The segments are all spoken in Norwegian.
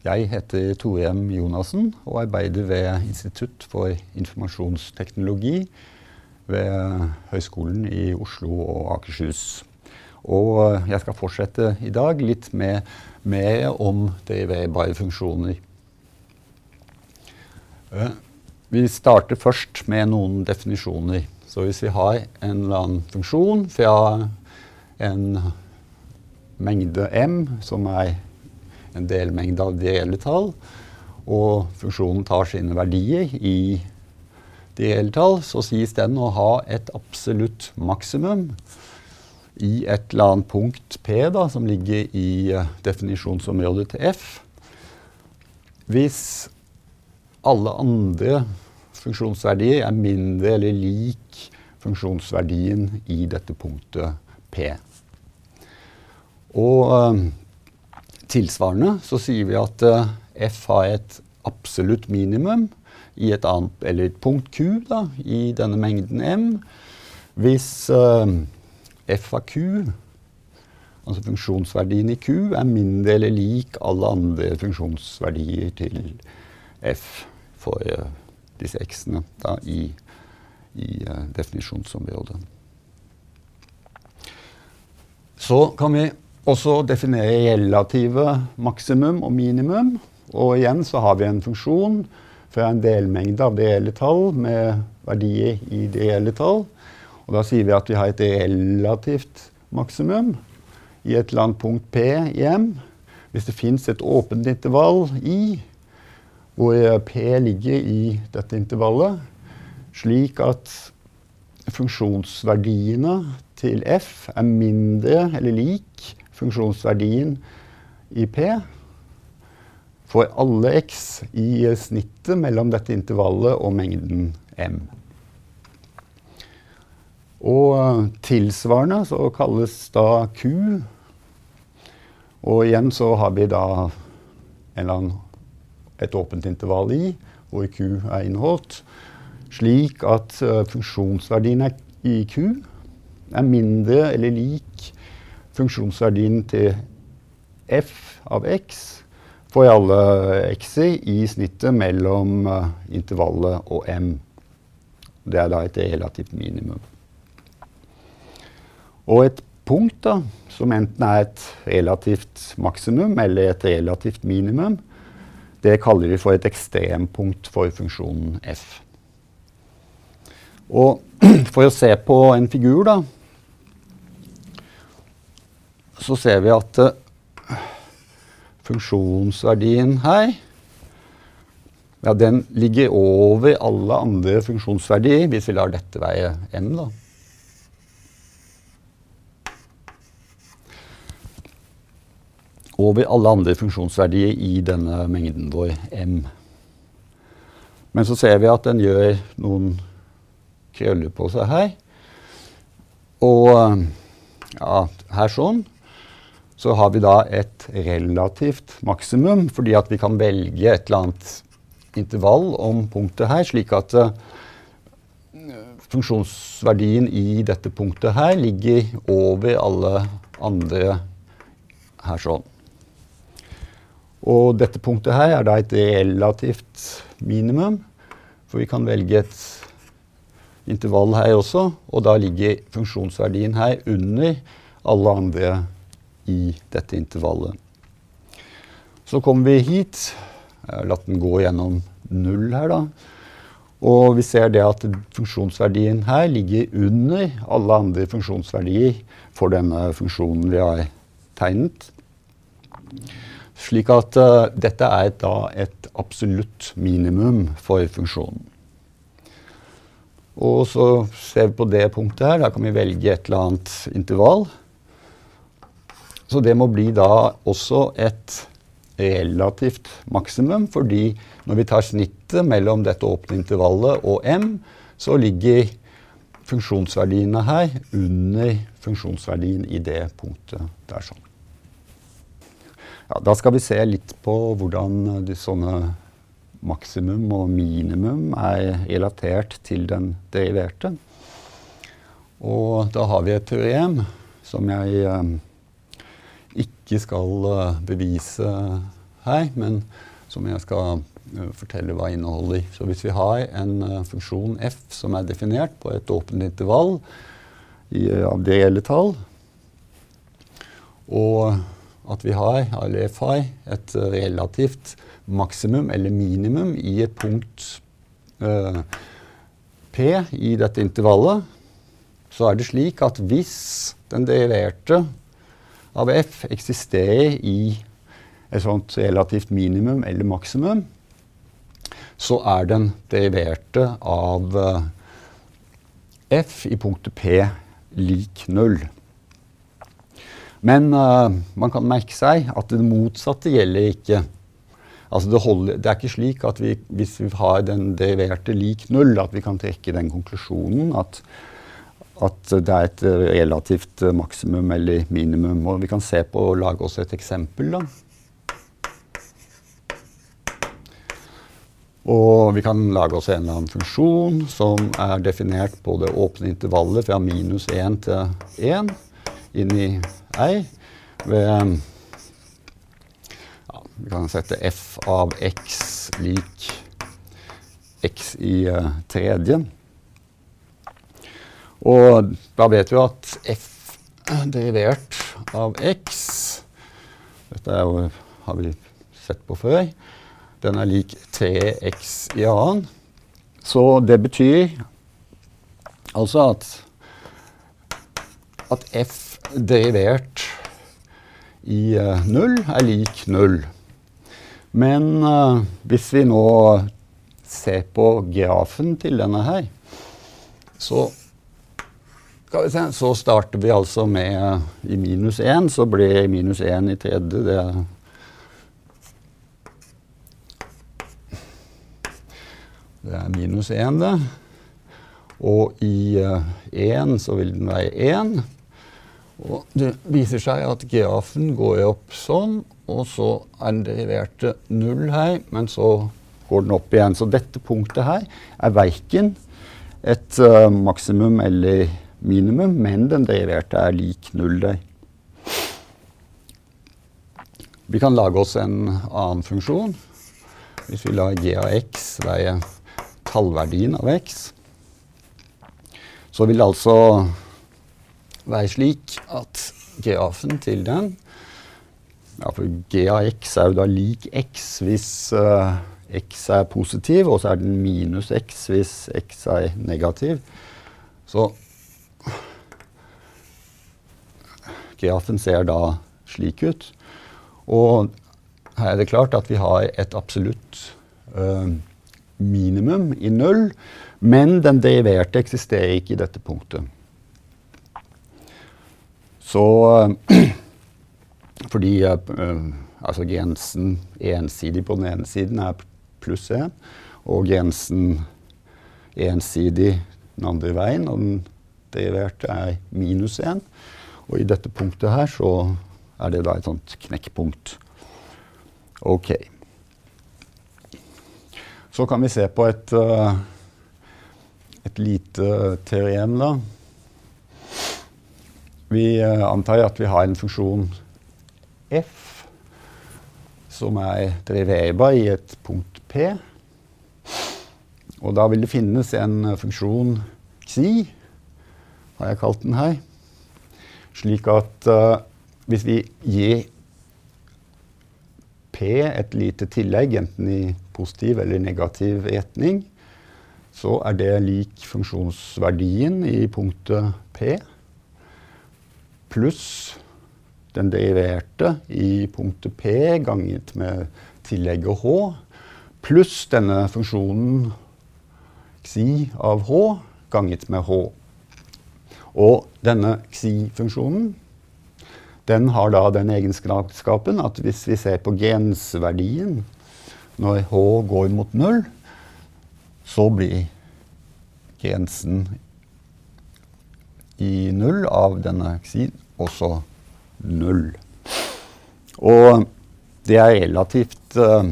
Jeg heter Torem Jonassen og arbeider ved Institutt for informasjonsteknologi ved Høgskolen i Oslo og Akershus. Og jeg skal fortsette i dag litt med mer om deriverbare funksjoner. Eh, vi starter først med noen definisjoner. Så hvis vi har en eller annen funksjon fra en mengde m, som er en delmengde av reelle tall, og funksjonen tar sine verdier i de reelle tall, så sies den å ha et absolutt maksimum i et eller annet punkt P, da, som ligger i uh, definisjonsområdet til F. Hvis alle andre funksjonsverdier er mindre eller lik funksjonsverdien i dette punktet P. Og uh, tilsvarende så sier vi at uh, F har et absolutt minimum i et annet, eller et punkt Q da, i denne mengden M. Hvis uh, f av q, altså funksjonsverdien i q, er mindre eller lik alle andre funksjonsverdier til f for uh, disse x-ene i, i definisjonsområdet. Så kan vi også definere relative maksimum og minimum. Og igjen så har vi en funksjon fra en delmengde av det reelle tall med verdier i det reelle tall. Og da sier vi at vi har et relativt maksimum i et eller annet punkt P i M. Hvis det fins et åpent intervall I, hvor P ligger i dette intervallet, slik at funksjonsverdiene til F er mindre eller lik funksjonsverdien i P for alle x i snittet mellom dette intervallet og mengden M. Og eh, tilsvarende så kalles da Q. Og igjen så har vi da annen, et åpent intervall i, hvor Q er inneholdt. Slik at uh, funksjonsverdien i Q er mindre eller lik funksjonsverdien til f av x for alle x-er i snittet mellom uh, intervallet og m. Det er da et relativt minimum. Og et punkt da, som enten er et relativt maksimum eller et relativt minimum, det kaller vi for et ekstrempunkt for funksjonen f. Og for å se på en figur, da, så ser vi at uh, funksjonsverdien her ja, den ligger over alle andre funksjonsverdier, hvis vi lar dette være m. da. over alle andre funksjonsverdier i denne mengden vår m. Men så ser vi at den gjør noen krøller på seg her. Og ja, her sånn så har vi da et relativt maksimum, fordi at vi kan velge et eller annet intervall om punktet her, slik at uh, funksjonsverdien i dette punktet her ligger over alle andre her sånn. Og dette punktet her er da et relativt minimum, for vi kan velge et intervall her også, og da ligger funksjonsverdien her under alle andre i dette intervallet. Så kommer vi hit. Jeg har latt den gå gjennom null her, da. Og vi ser det at funksjonsverdien her ligger under alle andre funksjonsverdier for denne funksjonen vi har tegnet. Slik at uh, dette er da et absolutt minimum for funksjonen. Og så ser vi på det punktet her. Da kan vi velge et eller annet intervall. Så det må bli da også et relativt maksimum, fordi når vi tar snittet mellom dette åpne intervallet og m, så ligger funksjonsverdiene her under funksjonsverdien i det punktet der sånn. Ja, da skal vi se litt på hvordan de sånne maksimum og minimum er relatert til den deriverte. Og da har vi et teorem som jeg eh, ikke skal eh, bevise her, men som jeg skal uh, fortelle hva inneholder. Så hvis vi har en uh, funksjon f som er definert på et åpent intervall i, av det reelle tall, og at vi har, eller f har, et relativt maksimum eller minimum i et punkt P i dette intervallet, så er det slik at hvis den deriverte av f eksisterer i et sånt relativt minimum eller maksimum, så er den deriverte av uh, f i punktet p lik null. Men uh, man kan merke seg at det motsatte gjelder ikke. Altså det, holder, det, er ikke slik at vi, hvis vi har den deriverte lik null, at vi kan trekke den konklusjonen at at det er et relativt maksimum eller minimum. Og vi kan se på og lage oss et eksempel. da. Og vi kan lage oss en eller annen funksjon som er definert på det åpne intervallet fra minus 1 til 1 inn i R ved ja, Vi kan sette f av x lik x i uh, tredje. Og da vet vi at f derivert av x Dette jo, har vi sett på før. Den er lik 3x i annen. Så det betyr altså at, at f derivert i uh, null er lik null. Men uh, hvis vi nå ser på grafen til denne her, så Så starter vi altså med i minus 1, så blir minus 1 i tredje det Det er minus 1, det. Og i uh, eh, 1 så vil den være 1. Og det viser seg at grafen går opp sånn, og så er den deriverte 0 her, men så går den opp igjen. Så dette punktet her er verken et uh, maksimum eller minimum, men den deriverte er lik null der. Vi kan lage oss en annen funksjon. Hvis vi lar g av x være tallverdien av x, så vil det altså være slik at grafen til den ja, For g av x er jo da lik x hvis uh, x er positiv, og så er den minus x hvis x er negativ. Så grafen ser da slik ut. Og her er det klart at vi har et absolutt uh, minimum i null, men den deriverte eksisterer ikke i dette punktet. Så fordi uh, altså grensen ensidig på den ene siden er pluss 1, og grensen ensidig den andre veien, og den deriverte er minus 1, og i dette punktet her så er det da et sånt knekkpunkt. Ok. Så kan vi se på et, uh, et lite teorem, da. Vi uh, antar at vi har en funksjon f som er driverbar i et punkt P. Og da vil det finnes en funksjon xi, har jeg kalt den her slik at uh, hvis vi gir P et lite tillegg, enten i positiv eller negativ retning, så er det lik funksjonsverdien i punktet P pluss den deriverte i punktet P ganget med tillegget H pluss denne funksjonen xi av H ganget med H. Og denne xi-funksjonen den har da den egenskapen at hvis vi ser på grenseverdien når h går mot null, så blir grensen i null av denne xi også null. Og det er relativt uh,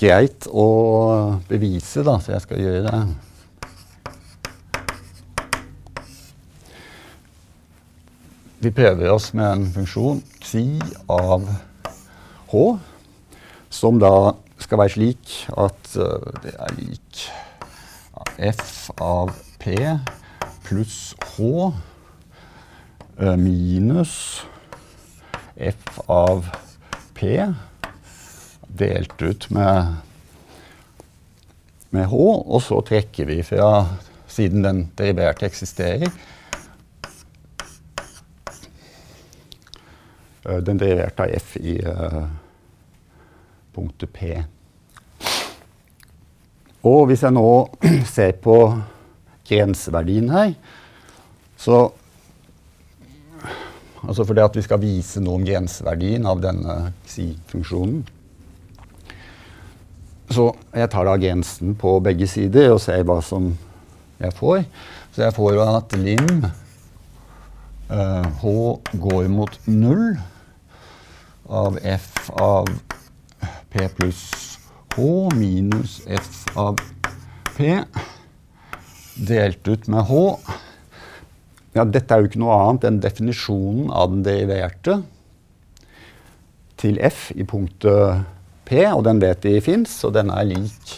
greit å bevise, da, så jeg skal gjøre det. Vi prøver oss med en funksjon psi av H, som da skal være slik at uh, det er lik f av p pluss h uh, minus f av p delt ut med, med h, og så trekker vi fra siden den deriverte eksisterer. Den deriverte av f i punktet P. Og hvis jeg nå ser på grenseverdien her, så Altså fordi at vi skal vise noe om grenseverdien av denne xi-funksjonen. Så jeg tar da grensen på begge sider og ser hva som jeg får. Så jeg får at lim H går mot null av f av P pluss H minus F av P delt ut med H. Ja, dette er jo ikke noe annet enn definisjonen av den deriverte til F i punktet P, og den vet vi fins, og den er lik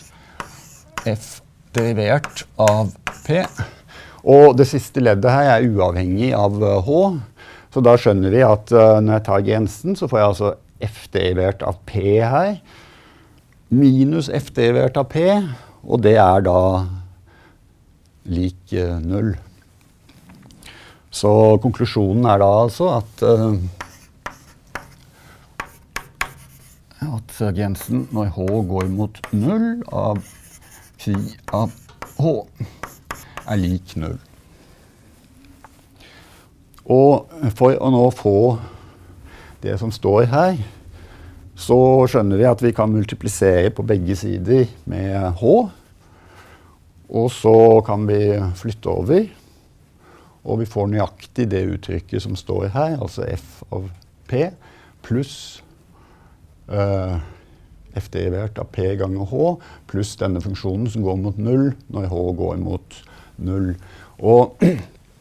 F derivert av P. Og det siste leddet her er uavhengig av H, så da skjønner vi at uh, når jeg tar grensen, så får jeg altså f derivert av p her, minus f derivert av p, og det er da lik uh, null. Så konklusjonen er da altså at uh, at grensen når h går mot null av phi av h er lik null. Og for å nå få det som står her, så skjønner vi at vi kan multiplisere på begge sider med h. Og så kan vi flytte over, og vi får nøyaktig det uttrykket som står her, altså f av p pluss uh, f derivert av p ganger h pluss denne funksjonen som går mot null når h går mot null. Og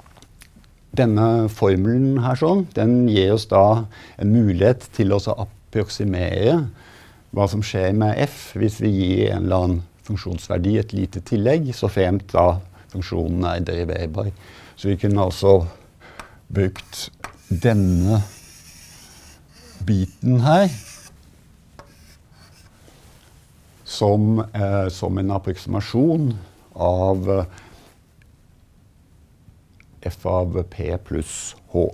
denne formelen her sånn, den gir oss da en mulighet til å approksimere hva som skjer med f hvis vi gir en eller annen funksjonsverdi et lite tillegg, så fremt da funksjonen er deriverbar. Så vi kunne altså brukt denne biten her som, eh, som en approksimasjon av f av p pluss h.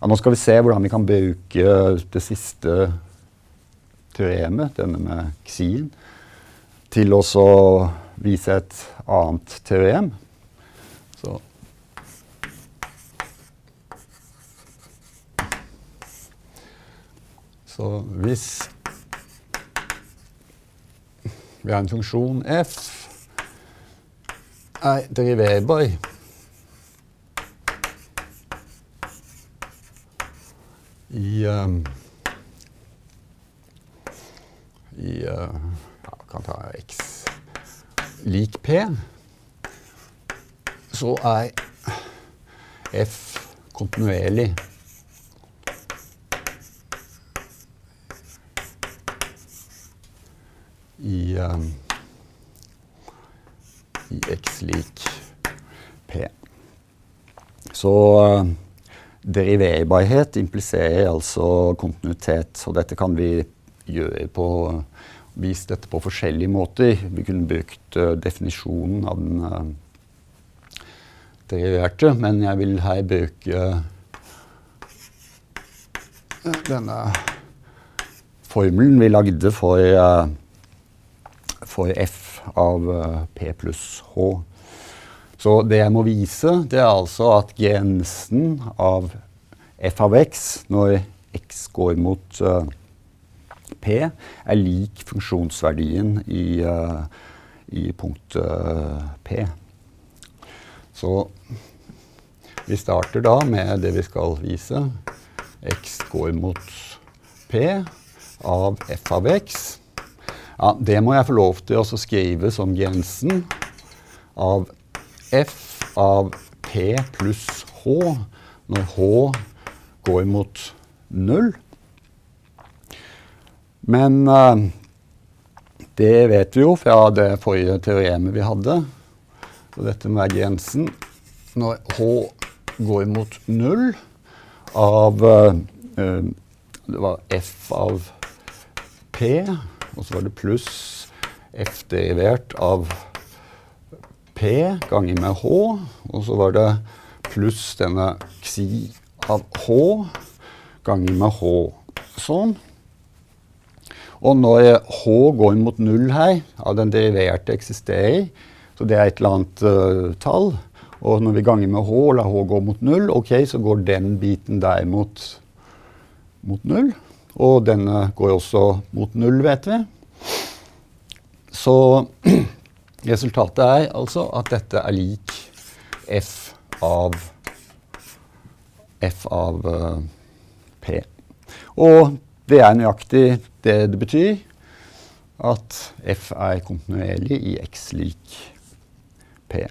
Ja, nå skal vi se hvordan vi kan bruke det siste teoremet, denne med xien, til å vise et annet teorem. Så Så hvis vi har en funksjon f er deriverbar. I um, i uh, ja, kan ta x. Lik p, så er f kontinuerlig. I um, x lik p. Så uh, deriverbarhet impliserer altså kontinuitet, og dette kan vi gjøre på Vise dette på forskjellige måter. Vi kunne brukt uh, definisjonen av den uh, deriverte, men jeg vil her bruke denne formelen vi lagde for, for f av eh, P pluss H. Så det jeg må vise, det er altså at grensen av f av x når x går mot uh, p, er lik funksjonsverdien i, uh, i punktet p. Så vi starter da med det vi skal vise. x går mot p av f av x. Ja, det må jeg få lov til å skrive som grensen av f av p pluss h når h går mot null. Men uh, det vet vi jo fra det forrige teoremet vi hadde. Og dette være grensen når H går mot null av uh, Det var F av P, og så var det pluss F derivert av P ganger med H, og så var det pluss denne xi av H ganger med H. Sånn. Og når H går mot null her, av den deriverte eksisterer, så det er et eller annet uh, tall, og når vi ganger med H og lar H gå mot null, ok, så går den biten der mot, mot null. Og denne går også mot null, vet vi. Så resultatet er altså at dette er lik f av f av uh, p. Og det er nøyaktig det det betyr. At f er kontinuerlig i x lik p.